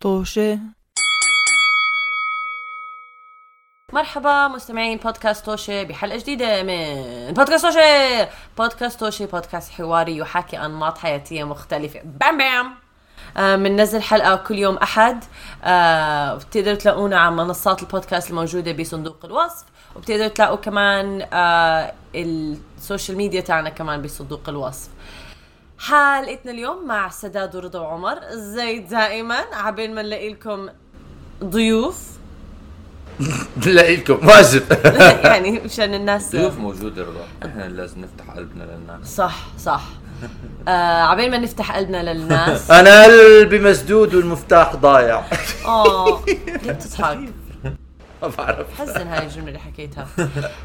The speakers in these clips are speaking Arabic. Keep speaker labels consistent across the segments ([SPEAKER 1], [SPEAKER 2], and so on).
[SPEAKER 1] توشي. مرحبا مستمعين بودكاست توشي بحلقة جديدة من بودكاست توشي بودكاست توشي بودكاست حواري يحاكي أنماط حياتية مختلفة. بام بام. آه، بننزل حلقة كل يوم أحد. آه، بتقدروا تلاقونا على منصات البودكاست الموجودة بصندوق الوصف. وبتقدروا تلاقوا كمان آه، السوشيال ميديا تاعنا كمان بصندوق الوصف. حلقتنا اليوم مع سداد ورضا وعمر. زي دائما عبين ما نلاقي لكم ضيوف.
[SPEAKER 2] نلاقي لكم واجب.
[SPEAKER 1] يعني مشان الناس
[SPEAKER 3] ضيوف موجودة رضا. إحنا لازم نفتح قلبنا للناس.
[SPEAKER 1] صح صح. آه عبين ما نفتح قلبنا للناس.
[SPEAKER 2] أنا قلبي مسدود والمفتاح ضايع.
[SPEAKER 1] آه ليه بتضحك؟
[SPEAKER 2] ما بعرف.
[SPEAKER 1] حزن هاي الجملة اللي حكيتها.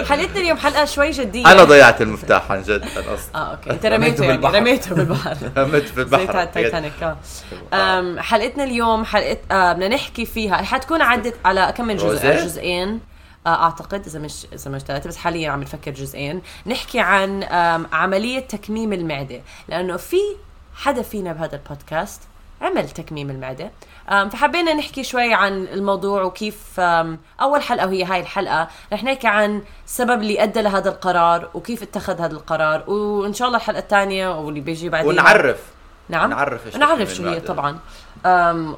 [SPEAKER 1] حلقتنا اليوم حلقة شوي جدية.
[SPEAKER 2] أنا ضيعت المفتاح عن جد أنا قصدي
[SPEAKER 1] آه okay. أنت رميته يعني
[SPEAKER 3] بالبحر.
[SPEAKER 1] رميته بالبحر.
[SPEAKER 2] همت في
[SPEAKER 1] زي تايتانيك آه. أم، حلقتنا اليوم حلقة آه، بدنا نحكي فيها. حتكون عدت على كم من جزء؟ جزئين؟ آه، أعتقد إذا مش إذا مش ثلاثة بس حاليا عم نفكر جزئين. نحكي عن عملية تكميم المعدة. لأنه في حدا فينا بهذا البودكاست عمل تكميم المعدة. آم، فحبينا نحكي شوي عن الموضوع وكيف آم، أول حلقة وهي هاي الحلقة رح نحكي عن السبب اللي أدى لهذا القرار وكيف اتخذ هذا القرار. وإن شاء الله الحلقة الثانية واللي بيجي بعدين
[SPEAKER 2] ونعرف.
[SPEAKER 1] نعم؟
[SPEAKER 2] نعرف
[SPEAKER 1] نعرف شو هي
[SPEAKER 2] المعدة.
[SPEAKER 1] طبعا.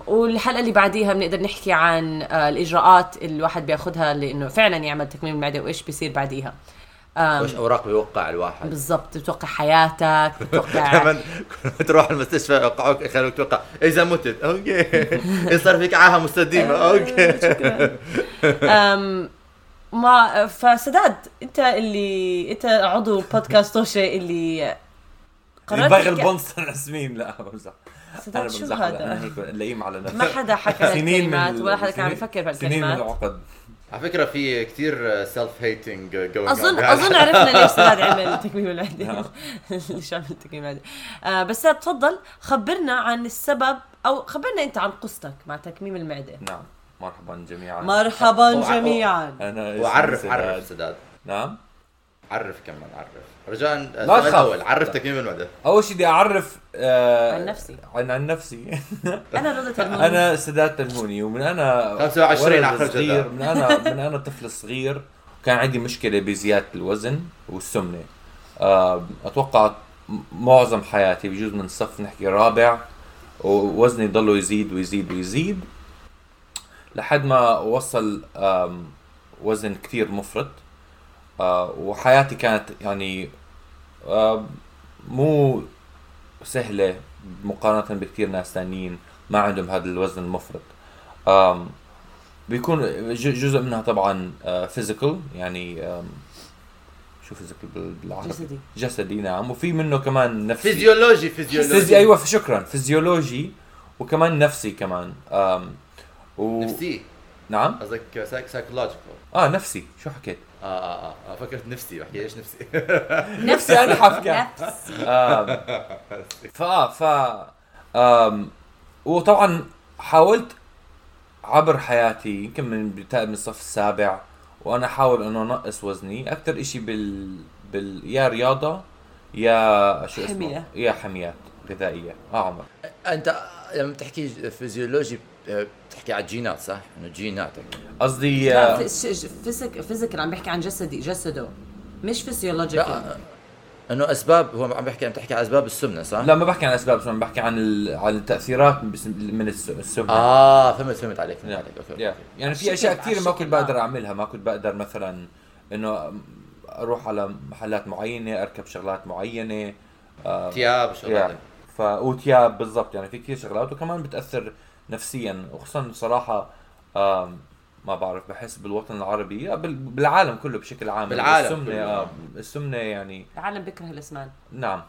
[SPEAKER 1] والحلقة اللي بعديها بنقدر نحكي عن آه الإجراءات اللي الواحد بياخذها لإنه فعلا يعمل تكميم المعدة وإيش بيصير بعديها.
[SPEAKER 2] وش أوراق بيوقع الواحد؟
[SPEAKER 1] بالضبط بتوقع حياتك بتوقع
[SPEAKER 2] تروح المستشفى يوقعوك يخلوك توقع إذا متت okay. صار فيك عاهة مستديمة okay.
[SPEAKER 1] أم ما فسداد أنت اللي أنت عضو بودكاست توشي اللي قررت
[SPEAKER 3] يبغى البونسر رسمين لا بمزح أنا
[SPEAKER 1] سداد شو هذا؟
[SPEAKER 3] أنا هيك لئيم على نفسي
[SPEAKER 1] ما حدا حكى هالكلمات ولا حدا كان عم يفكر
[SPEAKER 3] سنين من
[SPEAKER 1] بهالكلمات
[SPEAKER 3] العقد.
[SPEAKER 2] على فكرة في كثير سيلف هيتنج جوينج
[SPEAKER 1] اظن أظن عرفنا ليش سداد عمل تكميم المعده ليش عمل تكميم المعده آه بس تفضل. خبرنا عن السبب أو خبرنا أنت عن قصتك مع تكميم المعدة.
[SPEAKER 3] نعم. مرحبا جميعا.
[SPEAKER 1] مرحبا جميعا.
[SPEAKER 3] أنا
[SPEAKER 2] وعرف. عرف سداد.
[SPEAKER 3] نعم.
[SPEAKER 2] عرف كمان عرف. رجاء
[SPEAKER 3] لا تخاف.
[SPEAKER 2] الأول عرف تكميم المعده
[SPEAKER 3] أول شيء بدي أعرف آه
[SPEAKER 1] عن نفسي.
[SPEAKER 3] عن عن نفسي.
[SPEAKER 1] أنا رضا تلموني
[SPEAKER 3] أنا سداد تلموني ومن أنا
[SPEAKER 2] 25
[SPEAKER 3] ولد
[SPEAKER 2] على
[SPEAKER 3] صغير. من أنا من أنا طفل صغير كان عندي مشكلة بزيادة الوزن والسمنة. آه، أتوقع معظم حياتي بجوز من صف نحكي رابع ووزني ضله يزيد ويزيد ويزيد. لحد ما وصل وزن كثير مفرط. وحياتي كانت يعني آم، مو سهلة مقارنة بكثير ناس ثانيين ما عندهم هذا الوزن المفرط. بيكون جزء منها طبعا فيزيكال يعني آم، شو physical بالعربي؟
[SPEAKER 1] جسدي.
[SPEAKER 3] جسدي نعم. وفي منه كمان نفسي.
[SPEAKER 2] physiology physiology
[SPEAKER 3] physi أيوه شكرا فيزيولوجي وكمان نفسي كمان. و...
[SPEAKER 2] نفسي
[SPEAKER 3] نعم.
[SPEAKER 2] قصدك psychological
[SPEAKER 3] آه نفسي. شو حكيت؟
[SPEAKER 2] آه آه آه فكرت نفسي بحكي إيش نفسي؟
[SPEAKER 3] نفسي انحف كان
[SPEAKER 1] نفس
[SPEAKER 3] آم، فا فا آم، وطبعا حاولت عبر حياتي يمكن من من الصف السابع وأنا أحاول إنه أنقص وزني. أكثر إشي بال بال يا رياضة يا شو اسمه؟
[SPEAKER 1] حمية.
[SPEAKER 3] يا حميات. غذائية آه عمر
[SPEAKER 2] أنت لما بتحكي فيزيولوجي آه، بتحكي على الجينات صح؟ إنه جيناتك
[SPEAKER 3] قصدي
[SPEAKER 1] لا
[SPEAKER 3] آه،
[SPEAKER 1] physic physical عم بحكي عن جسدي جسده مش physiological
[SPEAKER 2] لا إنه أسباب هو عم بحكي عم تحكي على أسباب السمنة صح؟
[SPEAKER 3] لا ما بحكي عن أسباب عم بحكي عن ال... عن التأثيرات من الس- السمنة
[SPEAKER 2] آه فهمت فهمت عليك فهمت. عليك
[SPEAKER 3] أوكي.
[SPEAKER 2] أوكي.
[SPEAKER 3] يعني في أشياء كثير ما كنت بقدر
[SPEAKER 1] آه.
[SPEAKER 3] أعملها ما كنت بقدر مثلا إنه أروح على محلات معينة أركب شغلات معينة آه
[SPEAKER 2] تياب شغلات
[SPEAKER 3] يا. ف وتياب بالضبط يعني في كثير شغلات وكمان بتأثر نفسيا. وخصوصا صراحة ما بعرف بحس بالوطن العربي بال- بالعالم كله بشكل عام.
[SPEAKER 2] بالعالم
[SPEAKER 3] السمنة
[SPEAKER 2] كله.
[SPEAKER 3] آه السمنة يعني
[SPEAKER 1] العالم بيكره الاسنان
[SPEAKER 3] نعم.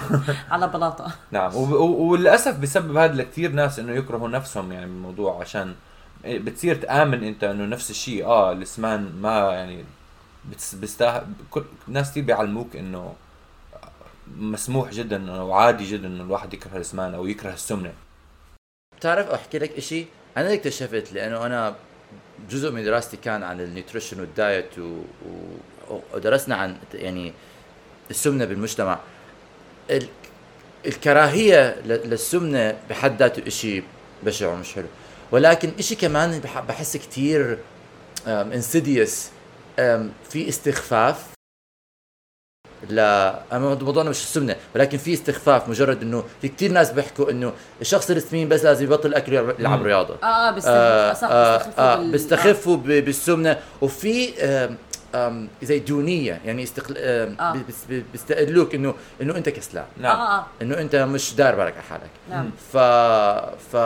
[SPEAKER 1] على بلاطة.
[SPEAKER 3] نعم. وللأسف بسبب هذا لكثير ناس إنه يكرهوا نفسهم يعني من الموضوع عشان بتصير تآمن أنت إنه نفس الشيء. آه الأسمان ما يعني بتس- بيستاهل كل ناس كثير بيعلموك إنه مسموح جدا وعادي جدا انه الواحد يكره الإسمان أو يكره السمنة.
[SPEAKER 2] بتعرف أحكي لك إشي؟ أنا اكتشفت لأنه أنا جزء من دراستي كان عن ال nutrition وال diet و... و... ودرسنا عن يعني السمنة بالمجتمع. ال... الكراهية. للسمنة بحد ذاته إشي بشع ومش حلو. ولكن إشي كمان بح- بحس كتير انسيديوس في استخفاف. لا موضوعنا مش السمنه ولكن في استخفاف مجرد إنه في كثير ناس بيحكوا إنه الشخص السمين بس لازم يبطل أكل يلعب. رياضة.
[SPEAKER 1] آه آه بس
[SPEAKER 2] آه آه آه
[SPEAKER 1] بال-
[SPEAKER 2] بيستخفوا بالسمنة. وفي آم، زي دونية يعني استقل...
[SPEAKER 1] آه.
[SPEAKER 2] بيستقلوك انه إنه أنت كسلان.
[SPEAKER 3] نعم.
[SPEAKER 1] آه
[SPEAKER 2] إنه أنت مش داير بالك على حالك.
[SPEAKER 1] نعم.
[SPEAKER 2] ف ف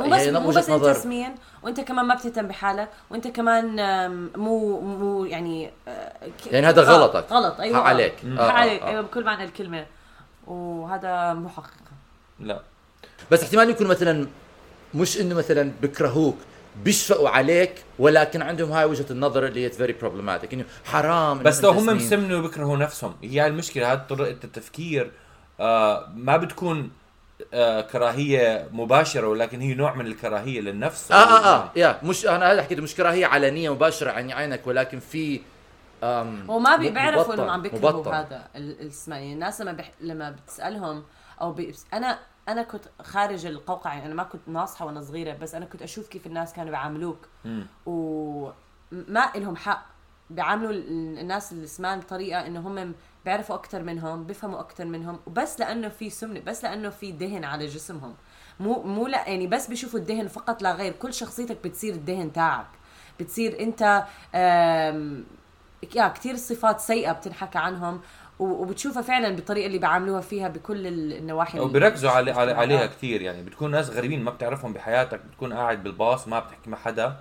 [SPEAKER 1] مو بس مو بس أنت سمين وأنت كمان ما بتهتم بحالك وأنت كمان مو مو يعني آه، ك-
[SPEAKER 2] يعني هذا
[SPEAKER 1] آه،
[SPEAKER 2] غلطك.
[SPEAKER 1] غلط. أيوه.
[SPEAKER 2] حق
[SPEAKER 1] آه.
[SPEAKER 2] عليك. آه،
[SPEAKER 1] حق
[SPEAKER 2] آه،
[SPEAKER 1] عليك.
[SPEAKER 2] آه.
[SPEAKER 1] أيوه بكل معنى الكلمة. وهذا مو حقيقه
[SPEAKER 3] لا.
[SPEAKER 2] بس احتمال يكون مثلا مش إنه مثلا بكرهوك. بيشفقوا عليك ولكن عندهم هاي وجهة النظر اللي هي very problematic إنه حرام
[SPEAKER 3] بس لو هم.
[SPEAKER 2] ما
[SPEAKER 3] سمنوا بيكرهوا نفسهم هي المشكلة هذه طريقه التفكير آه ما بتكون آه كراهية مباشرة ولكن هي نوع من الكراهية للنفس
[SPEAKER 2] آه آه آه يا مش أنا هذا حكيته مش كراهية علنية مباشرة عن عينك ولكن في
[SPEAKER 1] هو ما بيعرفوا انهم عم بيكرهوا. هذا ال- الاسم يعني الناس لما بح... لما بتسألهم أو بي... أنا أنا كنت خارج القوقعة يعني أنا ما كنت ناصحة وأنا صغيرة بس أنا كنت أشوف كيف الناس كانوا بيعاملوك. وما لهم حق. بيعاملوا ال- الناس الاسمان بطريقة إنه هم بيعرفوا أكثر منهم بيفهموا أكثر منهم وبس لأنه في سمنة بس لأنه في دهن على جسمهم. مو مو لا يعني بس بيشوفوا الدهن فقط لا غير. كل شخصيتك بتصير الدهن تاعك. بتصير أنت آم، يا كثير صفات سيئة بتنحكى عنهم. وبتشوفها فعلا بالطريقة اللي بيعاملوها فيها بكل ال- النواحي
[SPEAKER 3] أو
[SPEAKER 1] ال-
[SPEAKER 3] بيركزوا علي علي عليها
[SPEAKER 1] آه.
[SPEAKER 3] كثير يعني بتكون ناس غريبين ما بتعرفهم بحياتك بتكون قاعد بالباص ما بتحكي مع حدا.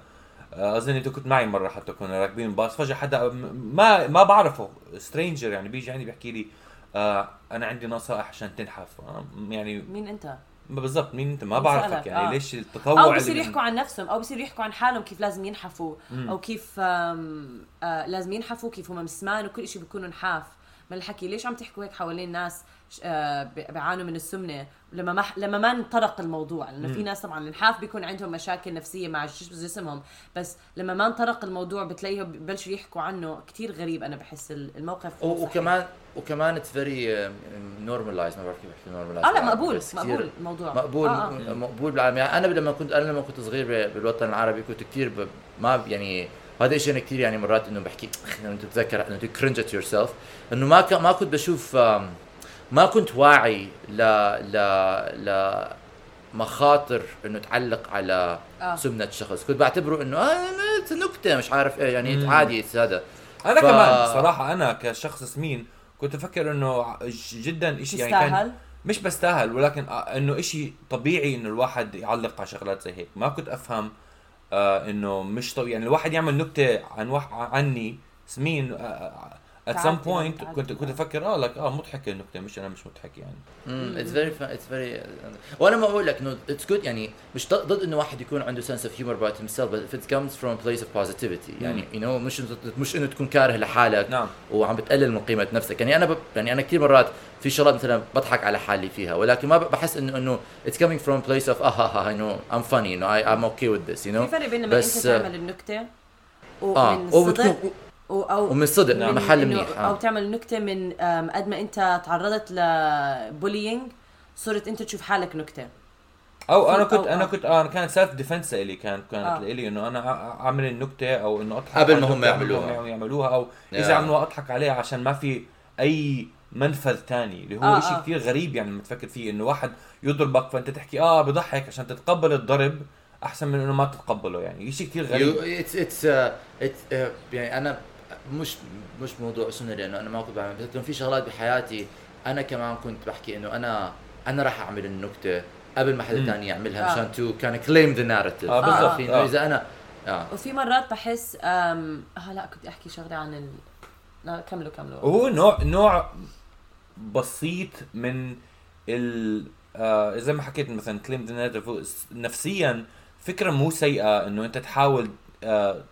[SPEAKER 3] آه، أظن أنت كنت معي مرة حتى كنا راكبين الباص فجأة حدا ما ما بعرفه. stranger يعني بيجي عندي بيحكي لي آه أنا عندي نصائح عشان تنحف. آه، يعني
[SPEAKER 1] مين
[SPEAKER 3] أنت؟ بالضبط مين أنت؟ ما بعرفك؟ يعني
[SPEAKER 1] آه.
[SPEAKER 3] ليش التطوع أو
[SPEAKER 1] بصير يحكوا عن نفسهم أو بصير يحكوا عن حالهم كيف لازم ينحفوا أو كيف آه لازم ينحفوا كيف هم مسمان وكل شيء بيكونوا نحاف. من الحكي ليش عم تحكوا هيك حوالين ناس آه بي- بيعانوا من السمنة لما ما لما ما انطرق الموضوع لأنه في ناس طبعا النحاف بيكون عندهم مشاكل نفسية مع جس- جسمهم بس لما ما انطرق الموضوع بتلاقيهم ببلشوا يحكوا عنه كثير غريب أنا بحس ال- الموقف.
[SPEAKER 2] وكمان وكمان it's very normalized ما بعرف كيف احكي normalized
[SPEAKER 1] آه لا مقبول مقبول الموضوع
[SPEAKER 2] مقبول
[SPEAKER 1] آه آه.
[SPEAKER 2] مقبول بالعالم يعني أنا لما كنت أنا لما كنت صغير بالوطن العربي كنت كثير. ما يعني هذا الشيء أنا كثير يعني مرات إنه بحكي انه انت بتتذكر إنه cringe at yourself إنه ما ك... ما كنت بشوف ما كنت واعي ل ل ل مخاطر إنه تعلق على
[SPEAKER 1] آه.
[SPEAKER 2] سمنة شخص كنت بعتبره إنه آه it's نكتة مش عارف إيه يعني
[SPEAKER 3] مم.
[SPEAKER 2] عادي هذا
[SPEAKER 3] أنا
[SPEAKER 2] ف-
[SPEAKER 3] كمان صراحة أنا كشخص سمين كنت أفكر إنه جدا شيء يعني كان مش بستاهل ولكن آه، إنه إشي طبيعي إنه الواحد يعلق على شغلات زي هيك ما كنت أفهم آه إنه مش طبيعي. يعني الواحد يعمل نكتة عن وح عني سمين آه
[SPEAKER 1] at
[SPEAKER 3] some
[SPEAKER 1] point.
[SPEAKER 3] كنت كنت أفكر آه لك آه مضحكه النكته مش أنا مش مضحك يعني.
[SPEAKER 2] it's very it's very وأنا ما بقول لك إنه it's good يعني مش ضد إنه واحد يكون عنده sense of humor about himself but if it comes from a place of positivity يعني you know مش مش إنه تكون كاره لحالك
[SPEAKER 3] نعم.
[SPEAKER 2] وعم بتقلل من قيمة نفسك. يعني أنا ب... يعني أنا كثير مرات في شغلات مثلا بضحك على حالي فيها ولكن ما بحس انه إنه it's coming from a place of آه ها ها انه I'm funny انه I, I'm okay with this you
[SPEAKER 1] في
[SPEAKER 2] know
[SPEAKER 1] فرق بين لما
[SPEAKER 2] بس-
[SPEAKER 1] أنت تعمل النكتة
[SPEAKER 2] آه
[SPEAKER 1] ومن
[SPEAKER 2] وبتكون
[SPEAKER 1] و- أو
[SPEAKER 2] ومن صدق
[SPEAKER 3] نعم.
[SPEAKER 1] من
[SPEAKER 2] محل منيح
[SPEAKER 1] أو
[SPEAKER 2] آه.
[SPEAKER 1] تعمل نكتة من قد ما أنت تعرضت ل bullying صرت أنت تشوف حالك نكتة
[SPEAKER 3] أو أنا
[SPEAKER 1] أو-
[SPEAKER 3] كنت أنا
[SPEAKER 1] آه.
[SPEAKER 3] كنت آه كانت self defense إلي كانت كانت
[SPEAKER 1] آه.
[SPEAKER 3] لي إنه أنا أعمل النكتة أو إنه أضحك
[SPEAKER 2] قبل ما هم يعملوها.
[SPEAKER 3] هم يعملوها أو
[SPEAKER 2] Yeah.
[SPEAKER 3] إذا عملوها أضحك عليها عشان ما في أي منفذ تاني اللي هو
[SPEAKER 1] آه،
[SPEAKER 3] آه شيء
[SPEAKER 1] آه.
[SPEAKER 3] كثير غريب يعني لما تفكر فيه إنه واحد يضربك فأنت تحكي آه بضحك عشان تتقبل الضرب أحسن من إنه ما تتقبله يعني شيء كثير غريب
[SPEAKER 2] You, it's it's uh, it's uh, يعني أنا مش مش موضوع سنة لأنه أنا ما كنت بعمل بس كان في شغلات بحياتي أنا كمان كنت بحكي إنه أنا أنا راح أعمل النكتة قبل ما حدا. ثاني يعملها
[SPEAKER 1] آه.
[SPEAKER 2] مشان to can claim the narrative
[SPEAKER 3] آه،
[SPEAKER 1] بالضبط.
[SPEAKER 2] انه
[SPEAKER 3] آه.
[SPEAKER 2] إذا أنا آه
[SPEAKER 1] وفي مرات بحس آم آه لا كنت أحكي شغلة عن ال لا كملوا كملوا
[SPEAKER 3] وهو نوع نوع بسيط من ال آه زي ما حكيت مثلا claim the narrative نفسيا فكرة مو سيئة إنه أنت تحاول آه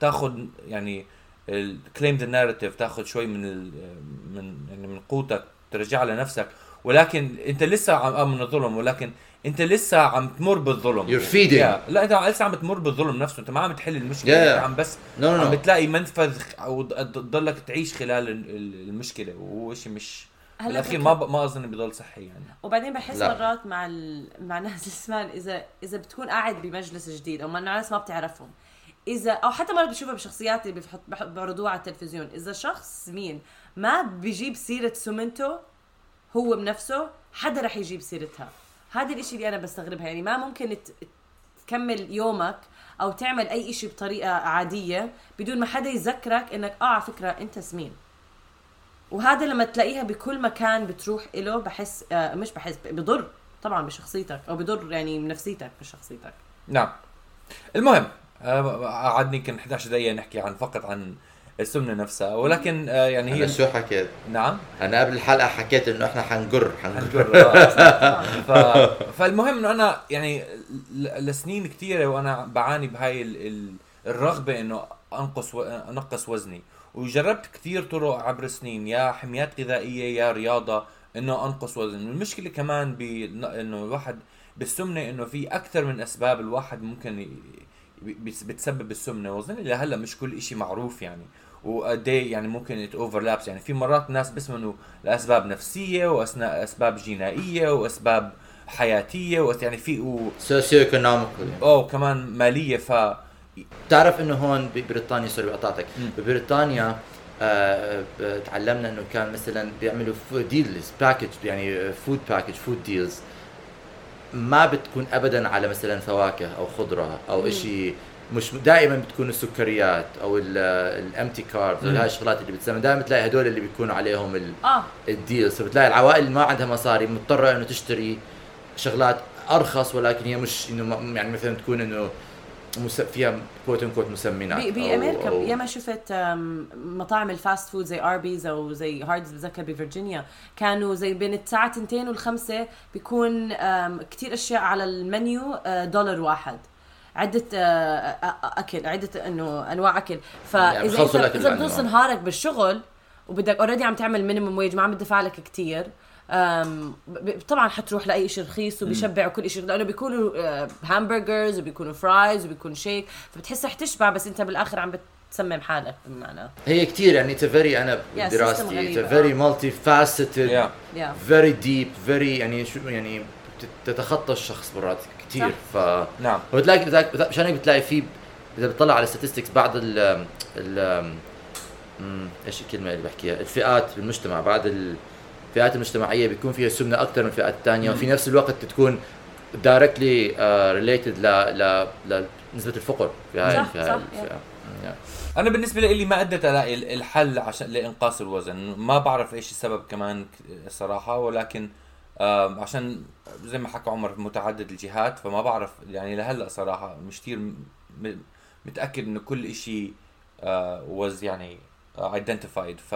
[SPEAKER 3] تاخذ يعني ال claim the narrative تاخذ شوي من ال من يعني من قوتك ترجعها لنفسك. ولكن انت لسه عم آه من الظلم ولكن انت لسه عم تمر بالظلم.
[SPEAKER 2] You're feeding.
[SPEAKER 3] Yeah. لا انت لسه عم تمر بالظلم نفسه. انت ما عم تحل المشكلة.
[SPEAKER 2] Yeah.
[SPEAKER 3] انت عم بس
[SPEAKER 2] no
[SPEAKER 3] عم
[SPEAKER 2] no
[SPEAKER 3] بتلاقي منفذ أو ض- تضلك تعيش خلال ال- ال- المشكلة. وهو شيء مش
[SPEAKER 1] هلا بالأخير
[SPEAKER 3] ما ب... ما أظن بضل صحي يعني.
[SPEAKER 1] وبعدين بحس
[SPEAKER 2] لا.
[SPEAKER 1] مرات مع ال... مع ناس الاسمان إذا إذا بتكون قاعد بمجلس جديد أو مع ناس ما بتعرفهم. اذا أو حتى مرات بشوفها بشخصيات اللي بحط بح- بعرضوها على التلفزيون. إذا شخص مين ما بيجيب سيرة سمنته هو بنفسه حدا رح يجيب سيرتها. هذا الإشي اللي أنا بستغربها. يعني ما ممكن. تكمل يومك أو تعمل أي إشي بطريقة عادية بدون ما حدا يذكرك إنك آه على فكرة أنت سمين وهذا لما تلاقيها بكل مكان بتروح إله بحس آه مش بحس بضر طبعا بشخصيتك أو بضر يعني بنفسيتك بشخصيتك.
[SPEAKER 3] نعم. المهم آه، قعدني يمكن 11 دقيقة نحكي عن فقط عن السمنة نفسها ولكن آه، يعني هي
[SPEAKER 2] شو حكيت؟
[SPEAKER 3] نعم؟
[SPEAKER 2] أنا قبل الحلقة حكيت إنه إحنا حنقر حنقر
[SPEAKER 3] ف... فالمهم إنه أنا يعني لسنين كثيره وأنا بعاني بهاي ال... ال... الرغبة إنه أنقص و... أنقص وزني وجربت كثير طرق عبر السنين يا حميات غذائية يا رياضة إنه أنقص وزن المشكلة كمان ب إنه الواحد بالسمنة إنه في أكثر من أسباب الواحد ممكن ي... بت- بتسبب السمنة واظن لهلا مش كل إشي معروف يعني. وقد إيه يعني ممكن overlaps يعني. في مرات ناس بيسمنوا لأسباب نفسية واسباب أسباب جينية وأسباب حياتية وأس- يعني في و...
[SPEAKER 2] socio economical
[SPEAKER 3] أو كمان مالية ف
[SPEAKER 2] بتعرف إنه هون ببريطانيا sorry قطعتك
[SPEAKER 3] مم.
[SPEAKER 2] ببريطانيا آه آه، تعلمنا إنه كان مثلا بيعملوا deals package يعني food package food deals ما بتكون ابدا على مثلا فواكه أو خضرة أو شيء مش دائما بتكون السكريات أو ال empty carbs
[SPEAKER 3] أو.
[SPEAKER 2] هاي الشغلات اللي بتسمى. دائما بتلاقي هدول اللي بيكونوا عليهم ال
[SPEAKER 1] آه.
[SPEAKER 2] ال deals فبتلاقي العوائل اللي ما عندها مصاري مضطرة إنه تشتري شغلات أرخص ولكن هي مش إنه يعني مثلا تكون إنه فيها quote unquote مسمنات بأمريكا
[SPEAKER 1] ياما شفت مطاعم ال fast food زي اربيز أو زي هاردز بتذكر بفرجينيا كانوا زي بين الساعة 2 والخمسة بيكون آم، كتير أشياء على المنيو آه، دولار واحد. عدة آه، آه، أكل عدة إنه أنواع أكل.
[SPEAKER 2] يعني
[SPEAKER 1] فإذا
[SPEAKER 2] بخلصوا
[SPEAKER 1] إذا,
[SPEAKER 2] الأكل
[SPEAKER 1] إذا
[SPEAKER 2] بأنواع.
[SPEAKER 1] بدوس نهارك بالشغل وبدك already عم تعمل minimum wage ما عم يدفع لك ب- طبعا حتروح لأي شيء رخيص وبيشبع وكل شيء لأنه بيكونوا آه، همبرجرز وبيكونوا fries وبيكون shake فبتحس رح تشبع بس أنت بالآخر عم بتسمم حالك بمعنى.
[SPEAKER 2] هي كثير يعني it's very أنا
[SPEAKER 1] Yeah, غريبة،
[SPEAKER 2] it's very
[SPEAKER 1] آه.
[SPEAKER 3] multi
[SPEAKER 1] faceted
[SPEAKER 2] very deep very يعني شو يعني تتخطى الشخص مرات كثير. ف
[SPEAKER 3] نعم.
[SPEAKER 2] وبتلاقي بتلاقي- بتلاقي- مشان هيك بتلاقي في إذا بتطلع على statistics بعض ال ال إيش الكلمة اللي بحكيها؟ الفئات بالمجتمع بعض الفئات المجتمعية بيكون فيها سمنة أكثر من الفئات الثانية وفي نفس الوقت تكون directly related ل ل لنسبه الفقر في هاي
[SPEAKER 1] صح،
[SPEAKER 2] في هاي
[SPEAKER 1] صح،
[SPEAKER 2] الفئة. Yeah.
[SPEAKER 3] أنا بالنسبة لي ما قدرت الاقي ال- الحل عشان لإنقاص الوزن ما بعرف إيش السبب كمان الصراحه ولكن عشان زي ما حكى عمر متعدد الجهات فما بعرف يعني لهلأ صراحة مش كثير متأكد إنه كل شيء وز يعني ايدنتيفايد ف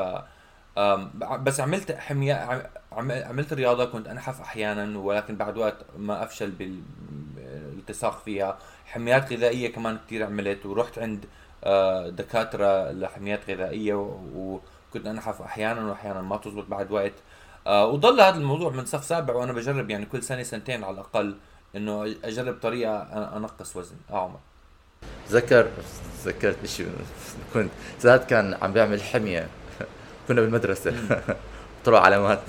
[SPEAKER 3] بس عملت حمية عم- عم- عملت رياضة كنت أنحف أحيانا ولكن بعد وقت ما أفشل بالالتصاق فيها. حميات غذائية كمان كثير عملت ورحت عند آه، دكاترة لحميات غذائية وكنت أنحف أحيانا واحيانا ما تزبط بعد وقت. آه، وضل هذا الموضوع من صف سابع وأنا بجرب يعني كل سنة سنتين على الأقل إنه أجرب طريقة أنقص وزن آه عمر
[SPEAKER 2] تذكر تذكرت شيء كنت زاد كان عم بيعمل حمية. كنا بالمدرسة. طلعوا علامات.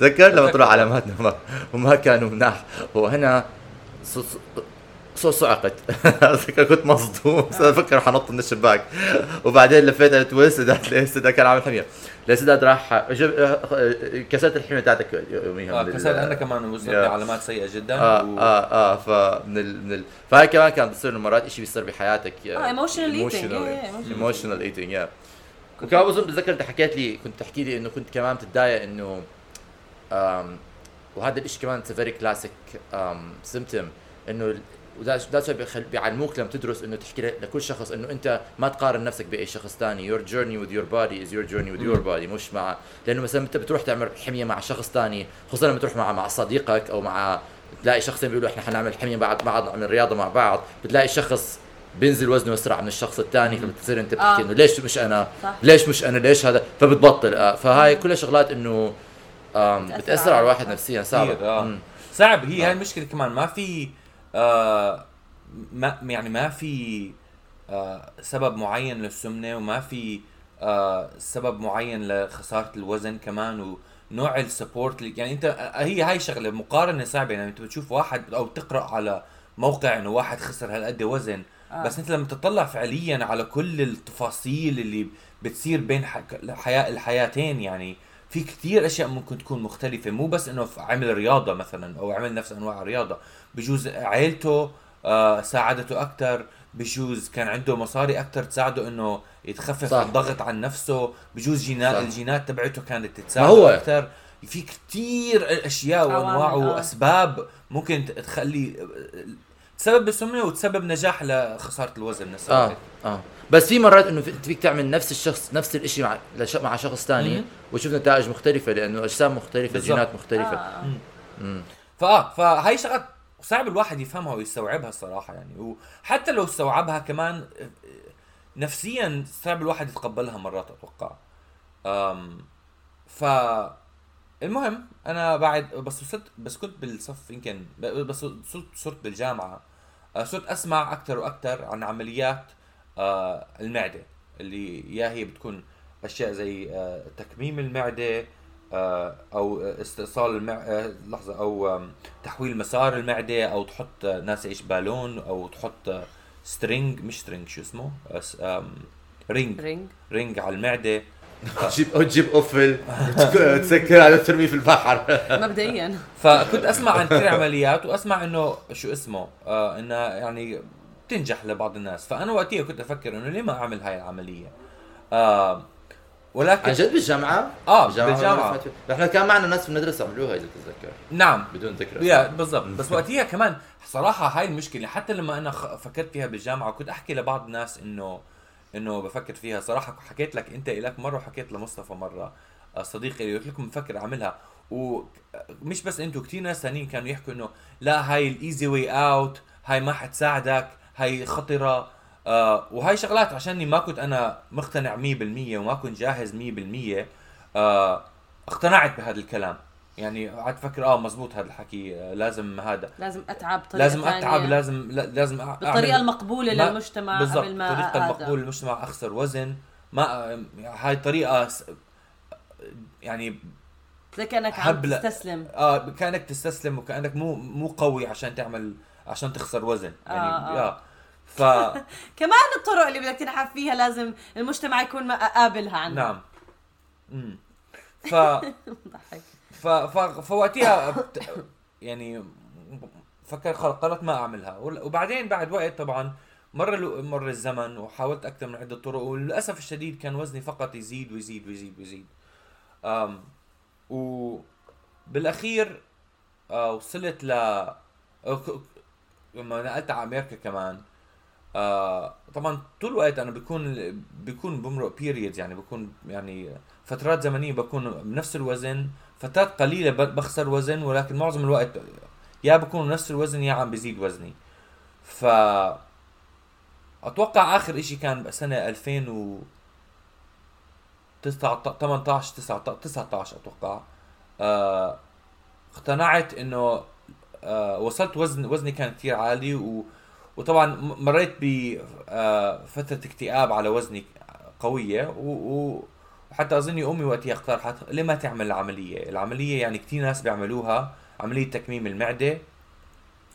[SPEAKER 2] تذكر لما طلعوا علاماتنا؟ ما وما كانوا مناح وهنا ص- ص- صو صعقت. كنت مصدوم. بس أفكر حنط من الشباك. وبعدين لفيت قلت وين سداد. ليه سداد كان عامل حميه ليه سداد راح جب كسرت الحمية تاعتك يوميها.
[SPEAKER 3] آه
[SPEAKER 2] من ال-
[SPEAKER 3] كسر أنا كمان وصلت. علامات سيئة جدا.
[SPEAKER 2] آه
[SPEAKER 3] و...
[SPEAKER 2] آه آه فمن ال... من ال... فهاي كمان كان بتصير مرات شيء بيصير بحياتك
[SPEAKER 1] آه،. Yeah, yeah, emotional
[SPEAKER 2] emotional eating yeah وكمان بظن بتذكر انت حكيت لي كنت تحكي لي إنه كنت كمان بتتضايق إنه وهذا الشيء كمان it's very classic symptom إنه that's بيعلموك لما تدرس إنه تحكي لكل شخص إنه أنت ما تقارن نفسك بأي شخص ثاني your journey with your body is your journey with your body مش مع لأنه مثلا أنت بتروح تعمل حمية مع شخص ثاني خصوصا لما تروح مع مع صديقك أو مع تلاقي شخصين بيقولوا إحنا حنعمل حمية بعد بعض نعمل رياضة مع بعض بتلاقي شخص بينزل وزنه اسرع من الشخص الثاني فبتصير انت بتحكي
[SPEAKER 1] آه.
[SPEAKER 2] إنه ليش مش أنا
[SPEAKER 1] صح.
[SPEAKER 2] ليش مش أنا ليش هذا فبتبطل آه فهاي كلها شغلات إنه
[SPEAKER 1] بتأثر على
[SPEAKER 2] الواحد. نفسيا
[SPEAKER 3] آه
[SPEAKER 2] مم.
[SPEAKER 3] صعب هي
[SPEAKER 2] آه.
[SPEAKER 3] هاي المشكلة كمان ما في آه ما يعني ما في آه سبب معين للسمنة وما في آه سبب معين لخسارة الوزن كمان نوع السبورت يعني أنت هي هاي شغلة مقارنة صعبة يعني أنت بتشوف واحد أو تقرأ على موقع إنه واحد خسر هالقد وزن آه. بس انت لما تطلع فعليا على كل التفاصيل اللي بتصير بين الحياة الحياتين يعني في كثير أشياء ممكن تكون مختلفة. مو بس إنه عمل رياضة مثلا أو عمل نفس أنواع الرياضة. بجوز عائلته آه ساعدته أكثر بجوز كان عنده مصاري أكثر تساعده إنه يتخفف صح. الضغط عن نفسه. بجوز جينات الجينات تبعته كانت تساعده أكثر في كثير أشياء وأنواع آه. وأسباب ممكن تخلي تسبب بالسمنه وتسبب نجاح لخسارة الوزن نفسه.
[SPEAKER 2] آه آه. بس في مرات إنه فيك تعمل نفس الشخص نفس الشيء مع مع شخص ثاني وتشوف نتائج مختلفة لأنه أجسام مختلفة. جينات مختلفة. آه.
[SPEAKER 3] فآه فهي شغلات صعب الواحد يفهمها ويستوعبها الصراحة يعني. وحتى لو استوعبها كمان نفسيا صعب الواحد يتقبلها مرات أتوقع. أم ف المهم أنا بعد بس وصلت بس كنت بالصف يمكن بس صرت صرت بالجامعة. آه، صرت أسمع أكثر وأكثر عن عمليات آه، المعدة اللي yeah هي بتكون أشياء زي آه، تكميم المعدة أو استئصال المع... لحظة أو تحويل مسار المعدة أو تحط ناس إيش بالون أو تحط string مش string شو اسمه؟ ring ring ring على المعدة.
[SPEAKER 2] تجيب أو تجيب قفل تسكر على ترميه في البحر.
[SPEAKER 1] مبدئيا.
[SPEAKER 3] فكنت أسمع عن كثير عمليات وأسمع إنه شو اسمه آه إنها يعني تنجح لبعض الناس. فأنا وقتها كنت أفكر إنه ليه ما أعمل هاي العملية؟ آه
[SPEAKER 2] ولكن عن جد بالجامعة؟
[SPEAKER 3] آه بالجامعة, بالجامعة.
[SPEAKER 2] نحن كان معنا ناس في المدرسة عملوها إذا تتذكر.
[SPEAKER 3] نعم.
[SPEAKER 2] بدون ذكر
[SPEAKER 3] yeah بالضبط. بس وقتها كمان صراحة هاي المشكلة حتى لما أنا فكرت فيها بالجامعة كنت أحكي لبعض الناس إنه إنه بفكر فيها. صراحة حكيت لك أنت لك مرة وحكيت لمصطفى مرة آه، صديقي اللي قلت لكم بفكر أعملها. ومش بس أنتم كثير ناس ثانيين كانوا يحكوا إنه لا هاي ال easy way out هاي ما حتساعدك هاي خطرة. آه وهاي شغلات عشاني ما كنت أنا مقتنع 100% وما كنت جاهز 100% آه اقتنعت بهذا الكلام. يعني قعدت أفكر آه مزبوط هذا الحكي آه، لازم هذا.
[SPEAKER 1] لازم أتعب
[SPEAKER 3] بطريقه لازم أتعب ثانية. لازم لازم
[SPEAKER 1] بالطريقة المقبولة للمجتمع
[SPEAKER 3] بالضبط قبل ما الطريقة المقبولة للمجتمع أخسر وزن. ما آه، هاي طريقه يعني
[SPEAKER 1] زي كأنك عم تستسلم.
[SPEAKER 3] آه كأنك تستسلم وكأنك مو مو قوي عشان تعمل عشان تخسر وزن. يعني آه. آه. ف
[SPEAKER 1] كمان الطرق اللي بدك تنحف فيها لازم المجتمع يكون قابلها عنها
[SPEAKER 3] نعم. امم ف فوقتها يعني فكر قررت ما أعملها. وبعدين بعد وقت طبعا مر مر الزمن وحاولت أكثر من عدة طرق وللأسف الشديد كان وزني فقط يزيد ويزيد ويزيد ويزيد. أم وبالاخير آه وصلت ل لما نقلت على أمريكا كمان آه طبعا طول الوقت أنا بكون بكون بمرق بيريدز يعني بكون يعني فترات زمنية بكون بنفس الوزن فترات قليلة بخسر وزن ولكن معظم الوقت يا بكون نفس الوزن يا عم بزيد وزني. ف أتوقع آخر إشي كان سنة 2000 و 18 19 أتوقع. آه اقتنعت إنه آه وصلت وزن وزني كان كثير عالي و وطبعا مريت بفتره آه اكتئاب على وزني قوية و, و وحتى أظني أمي وقتها اقترحت ليه ما تعمل العملية؟ العملية يعني كثير ناس بيعملوها عملية تكميم المعدة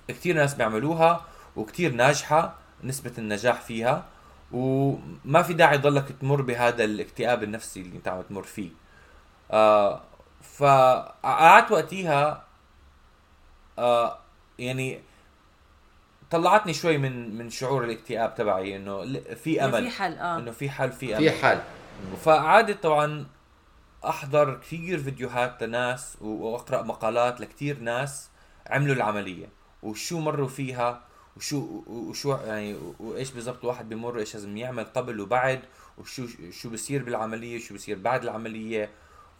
[SPEAKER 3] كثير ناس بيعملوها وكثير ناجحة نسبة النجاح فيها وما في داعي تضلك تمر بهذا الاكتئاب النفسي اللي أنت عم تمر فيه. آه فقعدت وقتها آه يعني طلعتني شوي من من شعور الاكتئاب تبعي إنه في امل
[SPEAKER 1] في حل آه.
[SPEAKER 3] إنه في حل في أمل.
[SPEAKER 2] في حل.
[SPEAKER 3] فقعدت طبعا أحضر كثير فيديوهات لناس وأقرأ مقالات لكثير ناس عملوا العملية. وشو مروا فيها؟ وشو وشو يعني وإيش بالضبط الواحد بمر إيش لازم يعمل قبل وبعد؟ وشو شو بصير بالعملية؟ شو بصير بعد العملية؟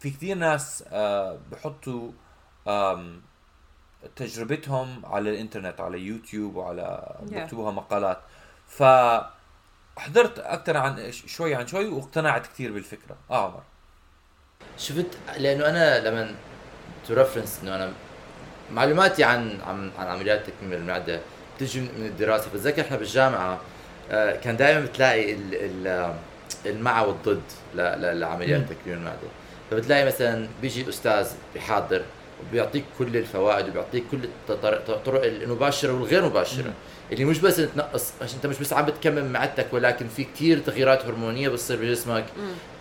[SPEAKER 3] في كثير ناس آه بحطوا تجربتهم على الإنترنت على يوتيوب وعلى بكتبوها مقالات. ف حضرت أكثر عن شوي عن شوي واقتنعت كثير بالفكرة. آه عمر.
[SPEAKER 2] شفت؟ لأنه أنا لما to reference إنه أنا معلوماتي عن عن عن عمليات تكميم المعدة بتجي من الدراسة. بتذكر إحنا بالجامعة آه، كان دائما بتلاقي المع والضد لعمليات تكميم المعدة. فبتلاقي مثلا بيجي أستاذ بيحاضر وبيعطيك كل الفوائد وبيعطيك كل الطرق- الطرق المباشرة والغير مباشرة. اللي مش بس تنقص عشان انت مش بس عم بتكمم معدتك ولكن في كتير تغييرات هرمونية بتصير بجسمك.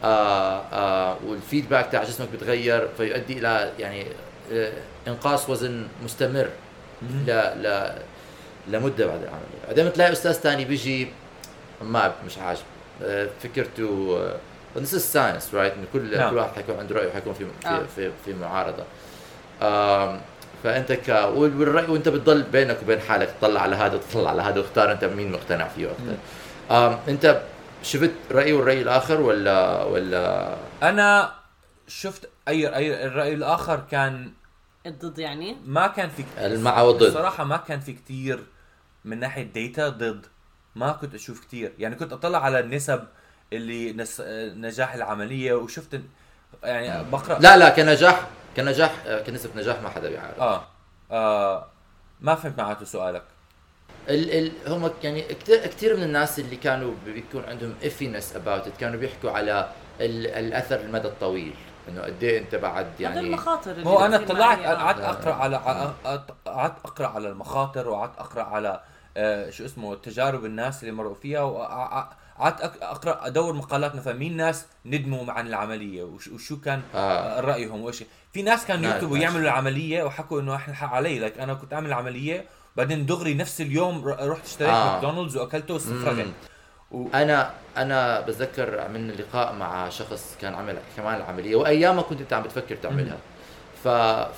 [SPEAKER 2] آه آه وال feedback تاع جسمك بتغير فيؤدي إلى يعني آه إنقاص وزن مستمر ل ل لمدة بعد العملية بعدين بتلاقي أستاذ ثاني بيجي ما مش عاجب. آه، فكرته this is science right انه كل
[SPEAKER 3] نعم.
[SPEAKER 2] كل واحد حيكون عنده رأي وحيكون في في
[SPEAKER 1] آه.
[SPEAKER 2] في, في معارضة. فأنت ك والرأي وأنت بتضل بينك وبين حالك تطلع على هذا وتطلع على هذا واختار أنت مين مقتنع فيه أكثر أنت شفت رأي والرأي الآخر ولا ولا؟
[SPEAKER 3] أنا شفت أي أي الرأي الآخر كان
[SPEAKER 1] الضد يعني؟
[SPEAKER 3] ما كان في
[SPEAKER 2] المع والضد.
[SPEAKER 3] الصراحة ما كان في كتير من ناحية ديتا ضد ما كنت أشوف كتير. يعني كنت أطلع على النسب اللي نس... نجاح العملية وشفت يعني بقرأ.
[SPEAKER 2] لا لا كنجاح كنجاح آه، كنسبة نجاح ما حدا بيعرف.
[SPEAKER 3] آه, آه ما فهمت معناته سؤالك.
[SPEAKER 2] ال ال هم يعني كثير كثير من الناس اللي كانوا بيكون عندهم evidence about كانوا بيحكوا على ال الأثر المدى الطويل. إنه قد إيه أنت بعد يعني
[SPEAKER 1] المخاطر اللي
[SPEAKER 3] هو
[SPEAKER 1] أنا
[SPEAKER 3] طلعت.
[SPEAKER 1] آه.
[SPEAKER 3] قعدت أقرأ على قعدت أقرأ على المخاطر وقعدت أقرأ على آه، شو اسمه تجارب الناس اللي مروا فيها وقعدت أق- اقرا أدور مقالات مثلا مين ناس ندموا عن العملية وش- وشو كان
[SPEAKER 2] آه.
[SPEAKER 3] آه. رأيهم وإيش في ناس كانوا يكتبوا. يعملوا العملية وحكوا إنه إحنا حق علي لك أنا كنت أعمل العملية بعدين دغري نفس اليوم رحت اشتريت
[SPEAKER 2] آه.
[SPEAKER 3] آه. ماكدونالدز وأكلته واستفرغت. و...
[SPEAKER 2] أنا أنا بتذكر عملنا لقاء مع شخص كان عمل كمان العملية وأيامها كنت أنت عم بتفكر تعملها ف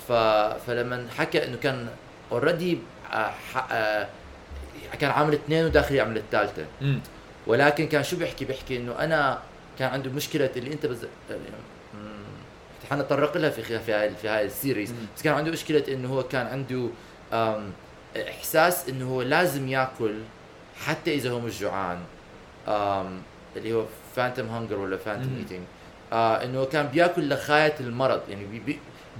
[SPEAKER 2] ف فلما حكى إنه كان اوريدي كان عامل اثنين وداخل يعمل
[SPEAKER 3] الثالثة.
[SPEAKER 2] ولكن كان شو بيحكي بيحكي إنه أنا كان عنده مشكلة اللي أنت بز... حنتطرق لها في في هاي في هاي ال
[SPEAKER 3] series.
[SPEAKER 2] بس كان عنده مشكلة إنه هو كان عنده إحساس إنه هو لازم ياكل حتى إذا هو مش جوعان اللي هو phantom hunger ولا
[SPEAKER 3] phantom.
[SPEAKER 2] eating آه إنه كان بياكل لغايه المرض يعني بي بي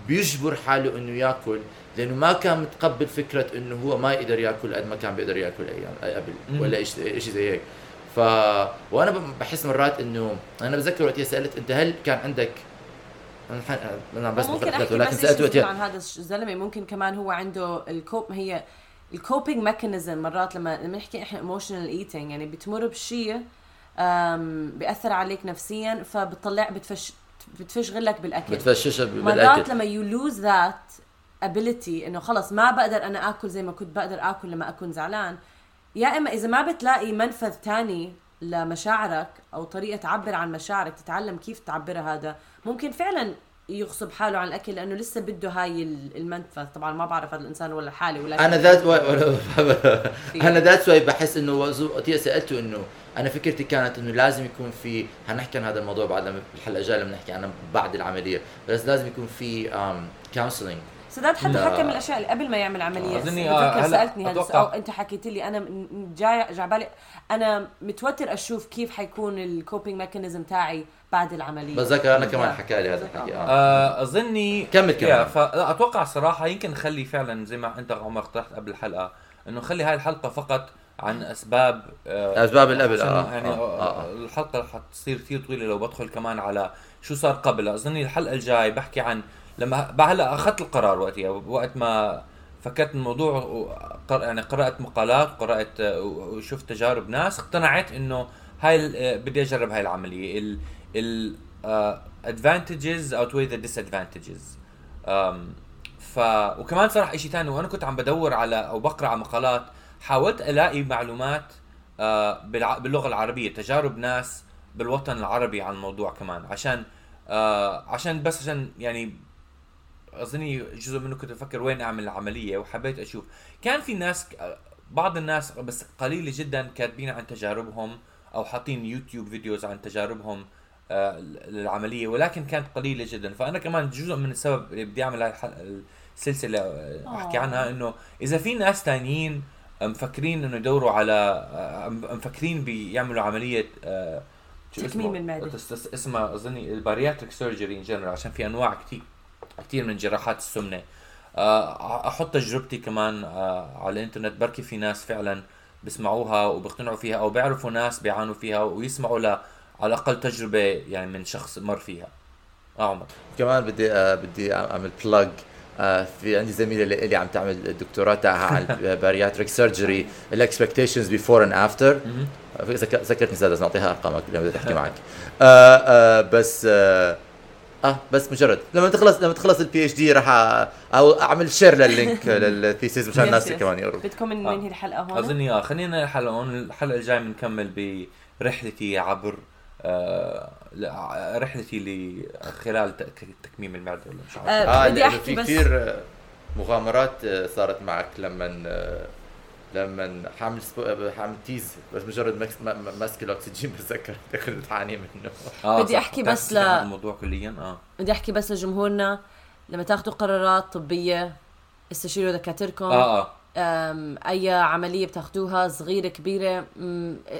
[SPEAKER 2] بيجبر حاله إنه ياكل لأنه ما كان متقبل فكرة إنه هو ما يقدر ياكل قد ما كان بيقدر ياكل أيام قبل. ولا شيء زي هيك ف وأنا بحس مرات انه أنا بتذكر وقتها سألت انت هل كان عندك أنا بس
[SPEAKER 1] ممكن أحكي
[SPEAKER 2] ولكن
[SPEAKER 1] سألت
[SPEAKER 2] وقتها
[SPEAKER 1] عن هذا الزلمه ممكن كمان هو عنده ال cope هي ال coping mechanism مرات لما لما نحكي إحنا emotional eating يعني بتمر بشيء بيأثر عليك نفسيا فبتطلع بتفش بتفش غلك بالأكل.
[SPEAKER 2] بتفششها
[SPEAKER 1] مرات
[SPEAKER 2] بالأكل.
[SPEAKER 1] لما you lose that ability إنه خلص ما بقدر أنا آكل زي ما كنت بقدر آكل لما أكون زعلان. يا إما إذا ما بتلاقي منفذ تاني لمشاعرك أو طريقة تعبر عن مشاعرك تتعلم كيف تعبرها هذا. ممكن فعلا يغصب حاله عن الأكل لأنه لسه بده هاي ال- المنفذ. طبعا ما بعرف هذا الإنسان ولا حالي ولكن
[SPEAKER 2] أنا ذات أنا ذات واي بحس إنه وقتها سألته إنه أنا فكرتي كانت إنه لازم يكون في حنحكي عن هذا الموضوع بعد لما بالحلقة الجاية لما نحكي بعد العملية. بس لازم يكون في counseling
[SPEAKER 1] سداد حتى. حكى من الأشياء اللي قبل ما يعمل عملية
[SPEAKER 3] أظني،
[SPEAKER 1] بتذكر
[SPEAKER 3] آه،
[SPEAKER 1] سألتني هذا أو أنت حكيت لي أنا جاي جاي بالي أنا متوتر أشوف كيف حيكون ال coping mechanism تاعي بعد العملية
[SPEAKER 2] بتذكر أنا كمان. حكى لي هذا. الحكي آه.
[SPEAKER 3] آه أظني
[SPEAKER 2] كمل كمل.
[SPEAKER 3] أتوقع صراحة يمكن نخلي فعلا زي ما أنت عمر اقترحت قبل الحلقة إنه نخلي هاي الحلقة فقط عن أسباب آه
[SPEAKER 2] أسباب القبل آه
[SPEAKER 3] يعني
[SPEAKER 2] آه،
[SPEAKER 3] آه
[SPEAKER 2] آه، آه.
[SPEAKER 3] الحلقة حتصير كثير طويلة لو بدخل كمان على شو صار قبل أظني الحلقة الجاي بحكي عن لما هلا أخذت القرار وقتها وقت ما فكرت الموضوع وقر- يعني قرأت مقالات وقرات آه، وشفت تجارب ناس اقتنعت إنه هاي آه، بدي أجرب هاي العملية. ال ال advantages outweigh the disadvantages. أم، ف وكمان صراحة شيء ثاني وأنا كنت عم بدور على أو بقرأ على مقالات حاولت ألاقي معلومات آه، باللغة العربية تجارب ناس بالوطن العربي عن الموضوع كمان عشان عشان بس عشان يعني أظني جزء منه كنت أفكر وين أعمل العملية وحبيت أشوف. كان في ناس بعض الناس بس قليله جدا كاتبين عن تجاربهم أو حاطين يوتيوب فيديوز عن تجاربهم آه، للعملية ولكن كانت قليلة جدا. فأنا كمان جزء من السبب اللي بدي أعمل هاي السلسلة آه، أحكي
[SPEAKER 1] آه.
[SPEAKER 3] عنها إنه إذا في ناس تانيين مفكرين إنه يدوروا على مفكرين بيعملوا عملية
[SPEAKER 1] تكميم
[SPEAKER 3] تس- اسمها أظني ال bariatric surgery in general عشان في أنواع كثير كثير من جراحات السمنة. آه، أحط تجربتي كمان آه، على الإنترنت. بركي في ناس فعلا بيسمعوها وبيقتنعوا فيها أو بيعرفوا ناس بيعانوا فيها ويسمعوا ل على الأقل تجربة يعني من شخص مر فيها. آه عمر.
[SPEAKER 2] كمان بدي آه بدي أعمل plug آه في عندي زميلة اللي عم تعمل الدكتوراه تاعها على ال bariatric surgery ال expectations before and after ذكرتني زاد لازم اعطيها ارقامك لما بدي أحكي معك. آه آه بس آه آه بس مجرد. لما تخلص لما تخلص ال PhD راح أو أعمل share لل link لل thesis
[SPEAKER 1] مشان الناس.
[SPEAKER 2] كمان يقروا
[SPEAKER 1] بدكم من
[SPEAKER 3] آه.
[SPEAKER 1] ننهي الحلقة هون؟
[SPEAKER 3] اظني آه خلينا الحلقة هون الحلقة الجاية بنكمل برحلتي عبر آه رحلتي ل خلال تك- تكميم المعدة ولا مش عارف.
[SPEAKER 1] آه،
[SPEAKER 2] آه
[SPEAKER 1] بدي
[SPEAKER 2] لأنه
[SPEAKER 1] أحكي
[SPEAKER 2] في
[SPEAKER 1] بس-
[SPEAKER 2] كثير آه، مغامرات آه، صارت معك لما آه، لما حامل سبو... حامل تيز بس مجرد مكس... ما- ما- ماسك الأكسجين بتذكر كنت تعاني منه.
[SPEAKER 3] آه
[SPEAKER 1] بدي
[SPEAKER 3] بتعرف
[SPEAKER 1] بس ل-
[SPEAKER 3] الموضوع كليا آه.
[SPEAKER 1] بدي أحكي بس لجمهورنا لما تاخذوا قرارات طبية استشيروا دكاتركم
[SPEAKER 3] آه
[SPEAKER 1] آه. أي عملية بتاخدوها صغيرة كبيرة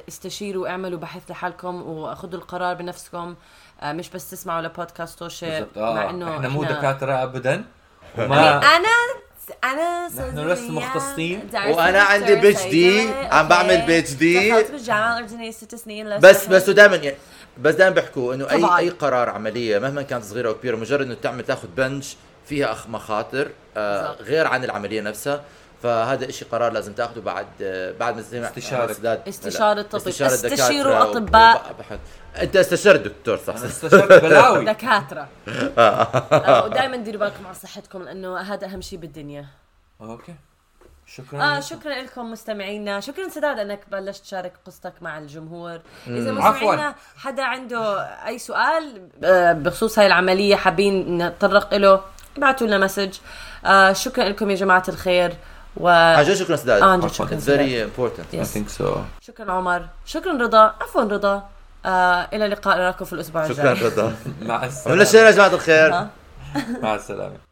[SPEAKER 1] استشيروا اعملوا بحث لحالكم وأخذوا القرار بنفسكم. أه، مش بس تسمعوا لبودكاست توشة
[SPEAKER 3] بالضبط. آه
[SPEAKER 1] مع إنه
[SPEAKER 3] إحنا مو دكاترة ابدا. وما
[SPEAKER 1] أنا أنا
[SPEAKER 3] نحن لسه مختصين.
[SPEAKER 2] وأنا عندي بي اتش دي، عم بعمل بي اتش دي.
[SPEAKER 1] دخلت بالجامعة الأردنية ست سنين
[SPEAKER 2] بس بس دائما يعني بس دائما بيحكوا
[SPEAKER 1] إنه.
[SPEAKER 2] اي أي قرار عملية مهما كانت صغيرة أو كبيرة مجرد إنه تعمل تاخذ بنج فيها مخاطر آه. غير عن العملية نفسها فهذا إشي قرار لازم تاخذه بعد بعد ما تسمع
[SPEAKER 3] استشارة.
[SPEAKER 2] استشارة
[SPEAKER 1] طبيب. استشيروا
[SPEAKER 2] دكاترة
[SPEAKER 1] أطباء.
[SPEAKER 2] وبحث. أنت استشرت دكتور صح
[SPEAKER 3] استشرت بلاوي
[SPEAKER 1] دكاترة آه، ودائما ديروا بالكم على صحتكم لأنه هذا أهم شيء بالدنيا
[SPEAKER 3] أوكي شكرا آه.
[SPEAKER 1] شكرا لكم مستمعينا شكرا سداد أنك بلشت تشارك قصتك مع الجمهور
[SPEAKER 3] إذا.
[SPEAKER 1] مستمعينا حدا عنده أي سؤال آه، بخصوص هاي العملية حابين نتطرق له ابعتوا لنا مسج آه شكرا لكم يا جماعة الخير و
[SPEAKER 2] عن جد شكرا سداد.
[SPEAKER 1] آه عن جد. شكرا
[SPEAKER 2] It's
[SPEAKER 1] سداد.
[SPEAKER 2] very important
[SPEAKER 3] I
[SPEAKER 1] Yes.
[SPEAKER 3] think so.
[SPEAKER 1] شكرا عمر. شكرا رضا. عفوا رضا. آه إلى اللقاء نراكم في الأسبوع
[SPEAKER 2] شكرا
[SPEAKER 1] الجاي
[SPEAKER 2] رضا.
[SPEAKER 3] مع السلامة.
[SPEAKER 2] شير يا جماعة الخير؟
[SPEAKER 3] مع السلامة.